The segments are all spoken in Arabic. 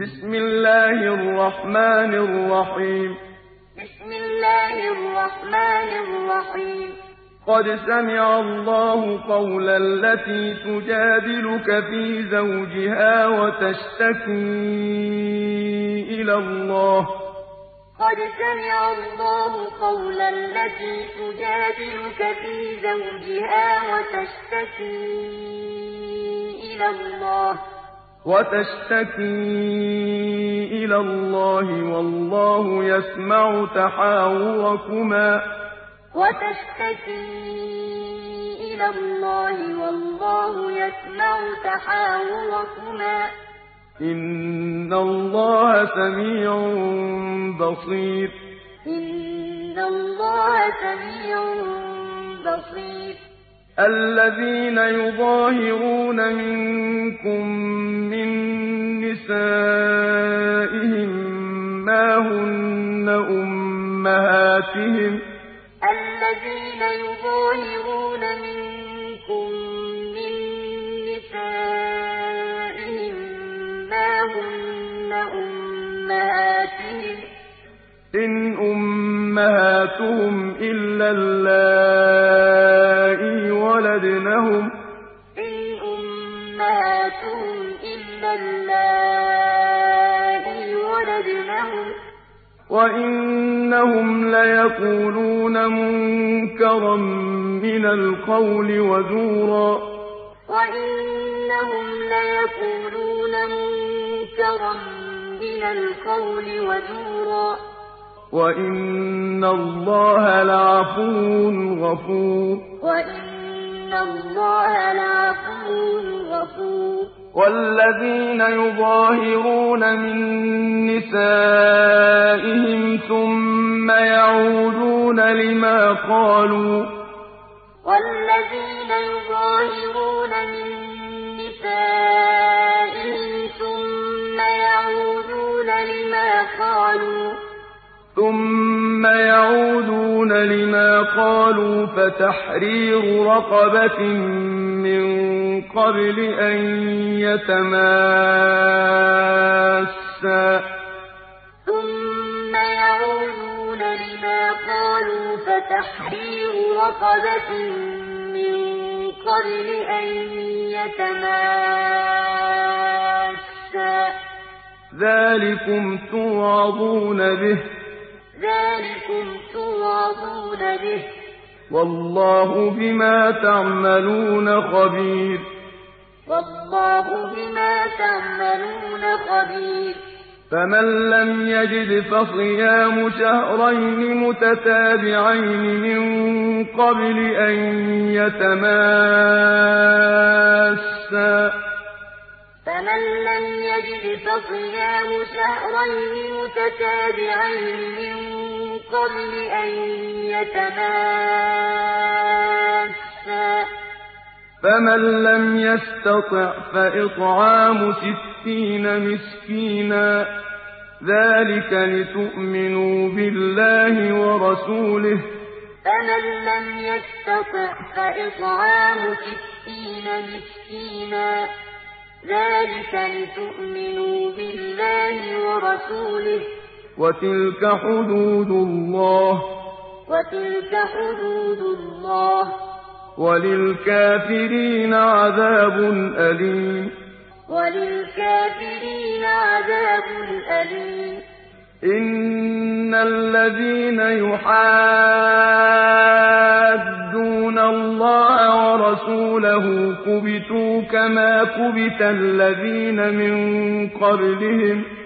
بسم الله الرحمن الرحيم. بسم الله الرحمن الرحيم. قد سمع الله قول التي تجادلك في زوجها وتشتكي إلى الله. قد سمع الله قول التي تجادلك في زوجها وتشتكي إلى الله. وتشتكي إلى الله والله يسمع تحاوركما. وتشتكي إلى الله والله يسمع تحاوركما. إن الله سميع بصير. إن الله سميع بصير. الذين يظاهرون منكم من نسائهم ما هن أمهاتهم. الذين يظاهرون منكم من نسائهم ما هن أمهاتهم. إن أمهاتهم إلا اللائي وإنهم ليقولون منكرا من القول وزورا وإنهم ليقولون منكرا من القول وزورا وإن الله لعفو غفور وإن الله لعفو غفور والذين يظاهرون من نسائهم ثم يعودون لما قالوا والذين يظاهرون من نسائهم ثم يعودون لما قالوا ثم يعودون لما قالوا فتحرير رقبة من قبل أن يتماسا. ثم يعودون لما قالوا فتحرير رقبة من قبل أن يتماسا. ذلكم توعظون به. ذلكم توعظون به. والله بما تعملون خبير. والله بما تعملون خبير. فمن لم يجد فصيام شهرين متتابعين من قبل أن يتماسا. فمن لم يجد فصيام شهرين متتابعين من قبل أن يتماسا. فمن لم يستطع فإطعام ستين مسكينا. ذلك لتؤمنوا بالله ورسوله. فمن لم يستطع فإطعام ستين مسكينا. ذلك لتؤمنوا بالله ورسوله. وتلك حدود الله. وتلك حدود الله. وللكافرين عذاب أليم. وللكافرين عذاب أليم. إن الذين يحادون الله ورسوله كبتوا كما كبت الذين من قبلهم.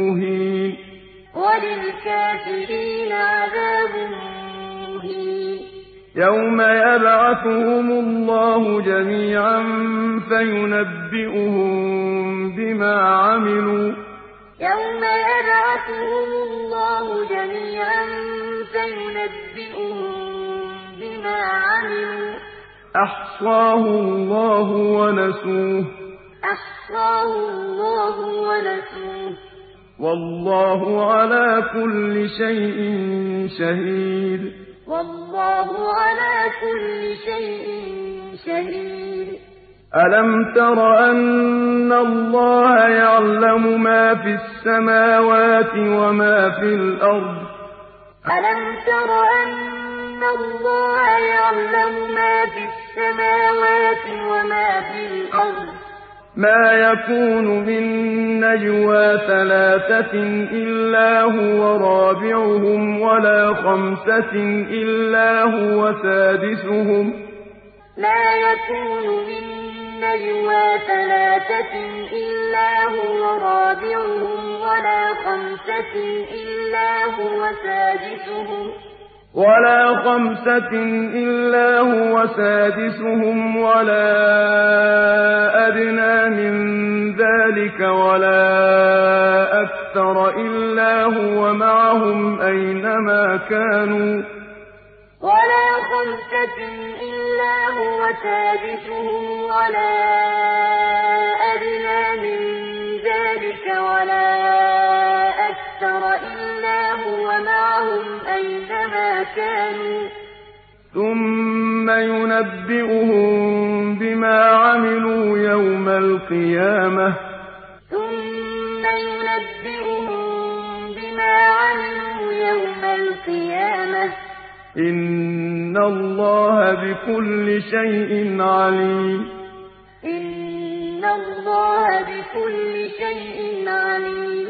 مهين. وللكافرين عذاب مهين. يوم يبعثهم الله جميعا فينبئهم بما عملوا. يوم يبعثهم الله جميعا فينبئهم بما عملوا. أحصاه الله ونسوه. أحصاه الله ونسوه. والله على كل شيء شهيد. والله على كل شيء شهيد. ألم تر أن الله يعلم ما في السماوات وما في الأرض؟ ألم تر أن الله يعلم ما في السماوات وما في الأرض؟ ما يكون من نجوى ثلاثة إلا هو رابعهم ولا خمسة إلا هو سادسهم. ما يكون من نجوى ثلاثة إلا هو رابعهم ولا خمسة إلا هو سادسهم. ولا خمسة إلا هو سادسهم ولا أدنى من ذلك ولا أكثر إلا هو معهم أينما كانوا. ولا خمسة إلا هو سادسهم ولا أدنى من كانوا ثم ينبئهم بما عملوا يوم القيامة. ثم ينبئهم بما عملوا يوم القيامة. إن الله بكل شيء عليم. إن الله بكل شيء عليم.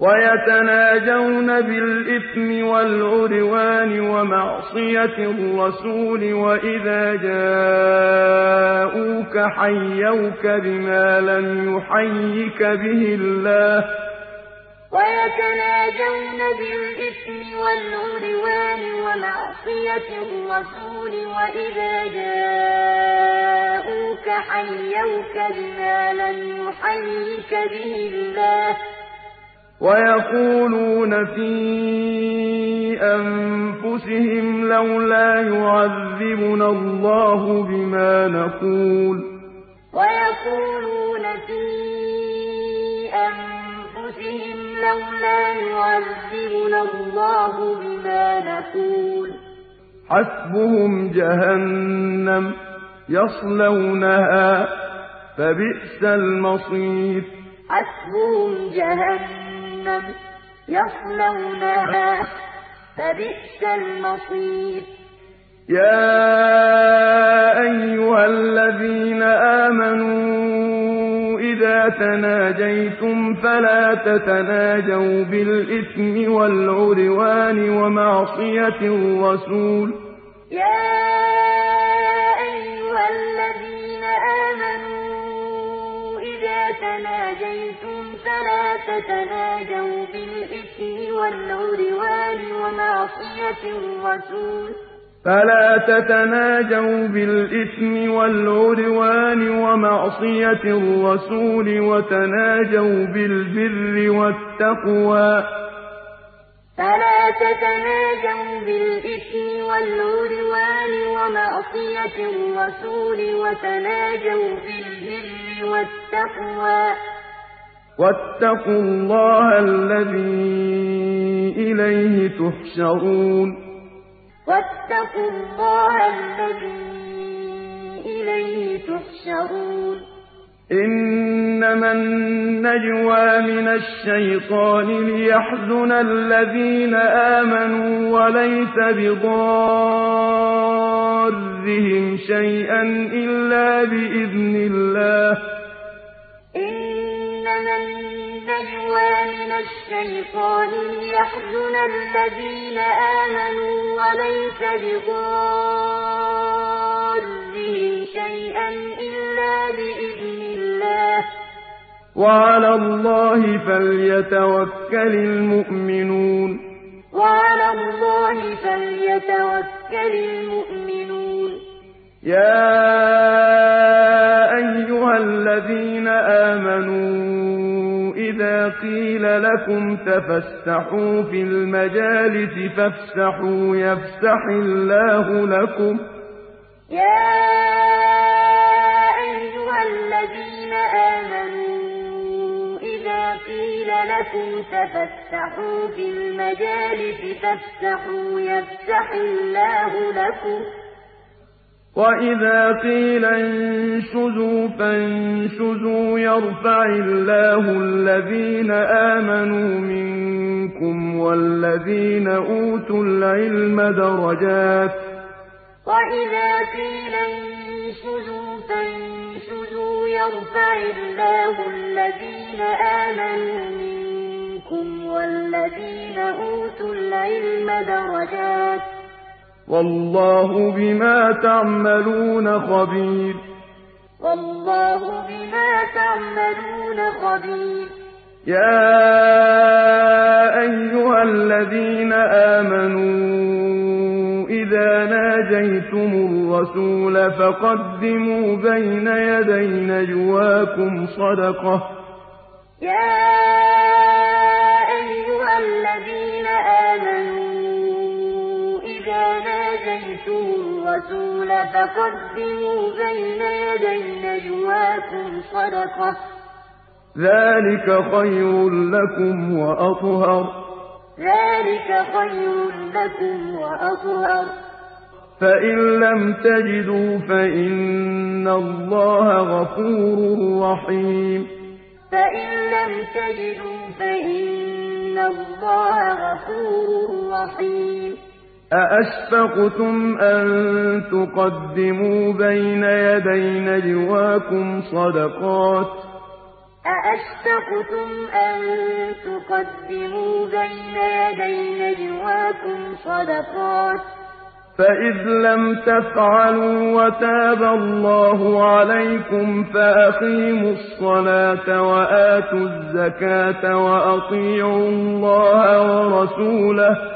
ويتناجون بالإثم والعدوان ومعصية الرسول وإذا جاءوك حيوك بما لم يحيك به الله. ويتناجون بالإثم والعدوان ومعصية الرسول وإذا جاءوك حيوك بما لم يحيك به الله. ويقولون في أنفسهم لولا يعذبنا الله بما نقول. ويقولون في أنفسهم لولا يعذبنا الله بما نقول. حسبهم جهنم يصلونها فبئس المصير. حسبهم جهنم يصلونها فبئس المصير. يا أيها الذين آمنوا إذا تناجيتم فلا تتناجوا بالإثم والعدوان ومعصية الرسول. يا أيها الذين آمنوا إذا تناجيتم تتناجوا بالإثم والعدوان ومعصية الرسول. فلا تتناجوا بالإثم والعدوان ومعصية الرسول وتناجوا بالبر والتقوى. فلا تتناجوا بالإثم والعدوان ومعصية الرسول وتناجوا بالبر والتقوى. واتقوا الله الذي إليه تحشرون. واتقوا الله الذي إليه تحشرون. إنما النجوى من الشيطان ليحزن الذين آمنوا وليس بضارهم شيئا إلا بإذن الله. النجوى النجوى من الشيطان ليحزن الذين آمنوا وليس بضارهم شيئا إلا بإذن الله. وعلى الله فليتوكل المؤمنون. وعلى الله فليتوكل المؤمنون. يا قيل لكم تفسحوا في المجالس فافسحوا يفسح الله لكم. يا أيها الذين آمنوا إذا قيل لكم تفسحوا في المجالس فافسحوا يفسح الله لكم. وإذا قيل انشزوا فانشزوا يرفع الله الذين آمنوا منكم والذين أوتوا العلم درجات وإذا قيل انشزوا فانشزوا يرفع الله الذين آمنوا منكم والذين أوتوا العلم درجات والله بما تعملون خبير. والله بما تعملون خبير. يا أيها الذين آمنوا إذا ناجيتم الرسول فقدموا بين يدي نجواكم صدقة. يا ناجيتم الرسول فقدموا بين يدي نجواكم صدقة. ذلك خير لكم وأطهر. ذلك خير لكم وأطهر. فإن لم تجدوا فإن الله غفور رحيم. فإن لم تجدوا فإن الله غفور رحيم. أأشفقتم أن تقدموا بين يدي نجواكم صدقات أأشفقتم أن تقدموا بين يدي نجواكم صدقات فإذ لم تفعلوا وتاب الله عليكم فأقيموا الصلاة وآتوا الزكاة وأطيعوا الله ورسوله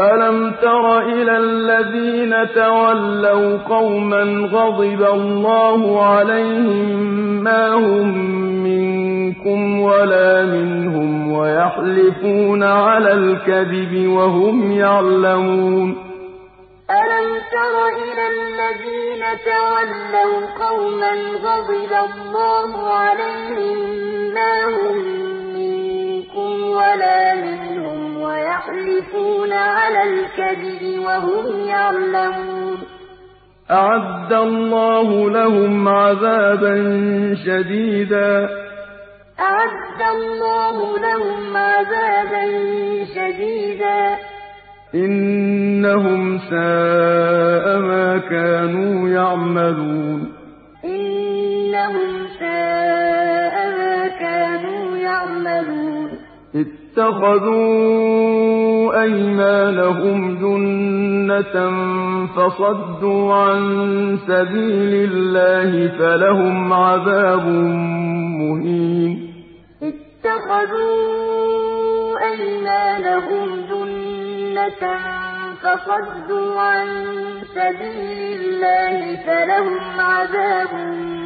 ألم تر إلى الذين تولوا قوما غضب الله عليهم ما هم منكم ولا منهم ويحلفون على الكذب وهم يعلمون ألم تر إلى الذين تولوا قوما غضب الله عليهم ما هم منكم ولا منهم ويحلفون على الكذب وهم يعلمون. أعد الله لهم عذابا شديدا. أعد الله لهم عذابا شديدا. إنهم ساء ما كانوا يعملون. إنهم ساء ما كانوا يعملون. اتخذوا أيمانهم جنة فصدوا عن سبيل الله فلهم عذاب مهين. اتخذوا أيمانهم جنة فصدوا عن سبيل الله فلهم عذاب مهين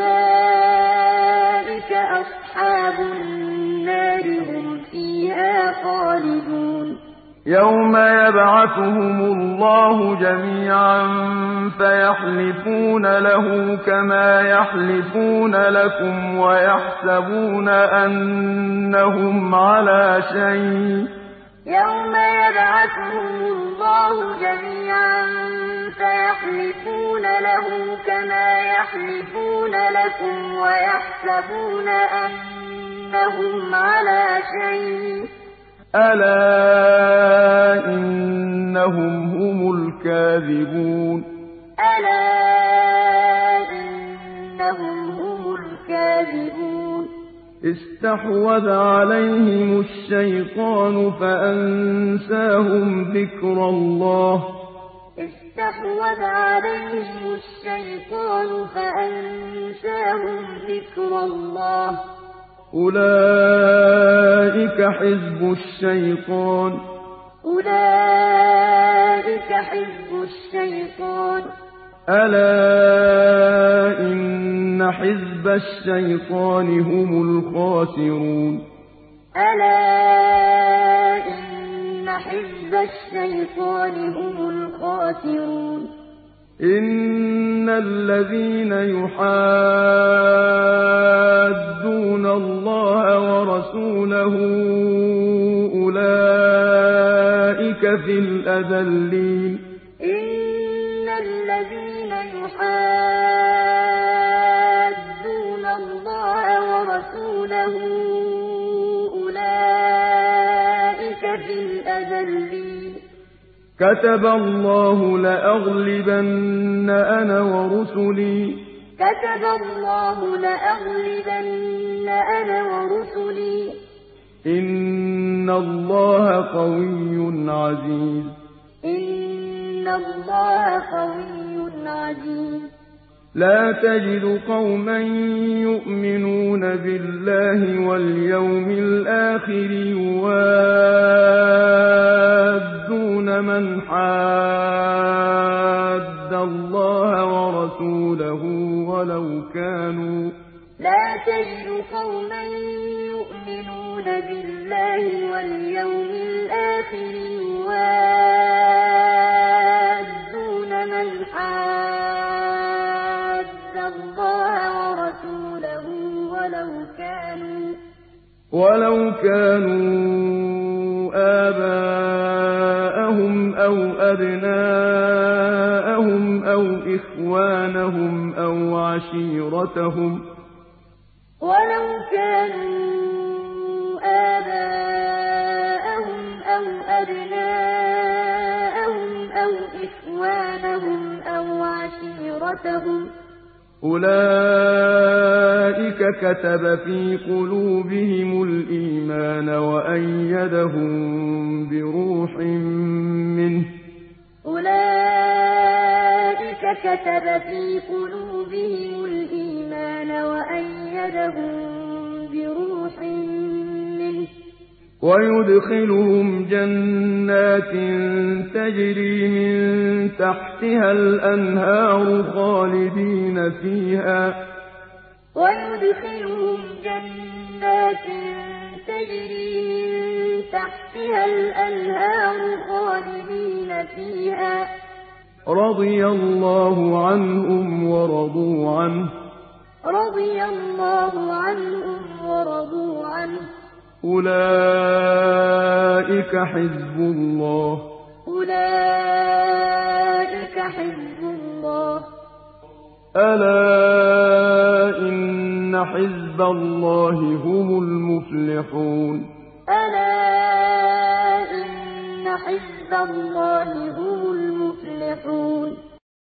أُولَٰئِكَ أَصْحَابُ النَّارِ ۖ هُمْ فِيهَا خَالِدُونَ يَوْمَ يَبْعَثُهُمُ اللَّهُ جَمِيعًا فَيَحْلِفُونَ لَهُ كَمَا يَحْلِفُونَ لَكُمْ وَيَحْسَبُونَ أَنَّهُمْ عَلَىٰ شَيْءٍ ۚ يَوْمَ يَبْعَثُهُمُ اللَّهُ جَمِيعًا فَيَحْلِفُونَ لَهُ كَمَا يَحْلِفُونَ لَكُمْ وَيَحْسَبُونَ أَنَّهُمْ عَلَىٰ شَيْءٍ ۚ. أَلَا إِنَّهُمْ هُمُ الْكَاذِبُونَ. أَلَا إِنَّهُمْ هُمُ الْكَاذِبُونَ. اسْتَحْوَذَ عَلَيْهِمُ الشَّيْطَانُ فَأَنسَاهُمْ ذِكْرَ اللَّهِ. اسْتَحْوَذَ عَلَيْهِمُ الشَّيْطَانُ فَأَنسَاهُمْ ذِكْرَ اللَّهِ. أُولَٰئِكَ حِزْبُ الشَّيْطَانِ ۚ. أُولَٰئِكَ حِزْبُ الشَّيْطَانِ ۚ. أَلَا إِنَّ حِزْبَ الشَّيْطَانِ هُمُ الْخَاسِرُونَ. أَلَا إِنَّ حِزْبَ الشَّيْطَانِ هُمُ الْخَاسِرُونَ. إِنَّ الَّذِينَ يُحَادُّونَ اللَّهَ وَرَسُولَهُ أُولَٰئِكَ فِي الْأَذَلِّينَ. إِنَّ الَّذِينَ يُحَادُّونَ اللَّهَ وَرَسُولَهُ كَتَبَ اللَّهُ لَأَغْلِبَنَّ أَنَا وَرُسُلِي ۚ. كَتَبَ اللَّهُ لَأَغْلِبَنَّ أَنَا وَرُسُلِي ۚ. إِنَّ اللَّهَ قَوِيٌّ عَزِيزٌ. إِنَّ اللَّهَ قَوِيٌّ عَزِيزٌ. لَّا تَجِدُ قَوْمًا يُؤْمِنُونَ بِاللَّهِ وَالْيَوْمِ الْآخِرِ يُوَادُّونَ مَنْ حَادَّ اللَّهَ وَرَسُولَهُ وَلَوْ كَانُوا لَا تَجِدُ قَوْمًا يُؤْمِنُونَ بِاللَّهِ وَالْيَوْمِ الْآخِرِ عَشِيرَتَهُمْ ۚ وَلَوْ كَانُوا آبَاءَهُمْ أَوْ أَبْنَاءَهُمْ أَوْ إِخْوَانَهُمْ أَوْ عَشِيرَتَهُمْ ۚ. أُولَٰئِكَ كَتَبَ فِي قُلُوبِهِمُ الْإِيمَانَ وَأَيَّدَهُم بِرُوحٍ مِّنْهُ ۖ. أُولَٰئِكَ كَتَبَ فِي قُلُوبِهِمُ الْإِيمَانَ وَأَيَّدَهُم بِرُوحٍ مِّنْهُ ۖ وَيُدْخِلُهُمْ جَنَّاتٍ تَجْرِي مِن تَحْتِهَا الْأَنْهَارُ خَالِدِينَ فِيهَا ۚ وَيُدْخِلُهُمْ جَنَّاتٍ تَجْرِي مِن تَحْتِهَا الْأَنْهَارُ خَالِدِينَ فِيهَا ۚ رَضِيَ اللَّهُ عَنْهُمْ وَرَضُوا عَنْهُ ۚ رَضِيَ اللَّهُ عَنْهُمْ وَرَضُوا عَنْهُ ۚ. أُولَٰئِكَ حِزْبُ اللَّهِ ۚ. أُولَٰئِكَ حِزْبُ اللَّهِ ۚ. أَلَا إِنَّ حِزْبَ اللَّهِ هُمُ الْمُفْلِحُونَ. أَلَا إِنَّ حِزْبَ اللَّهِ هُمُ الْمُفْلِحُونَ.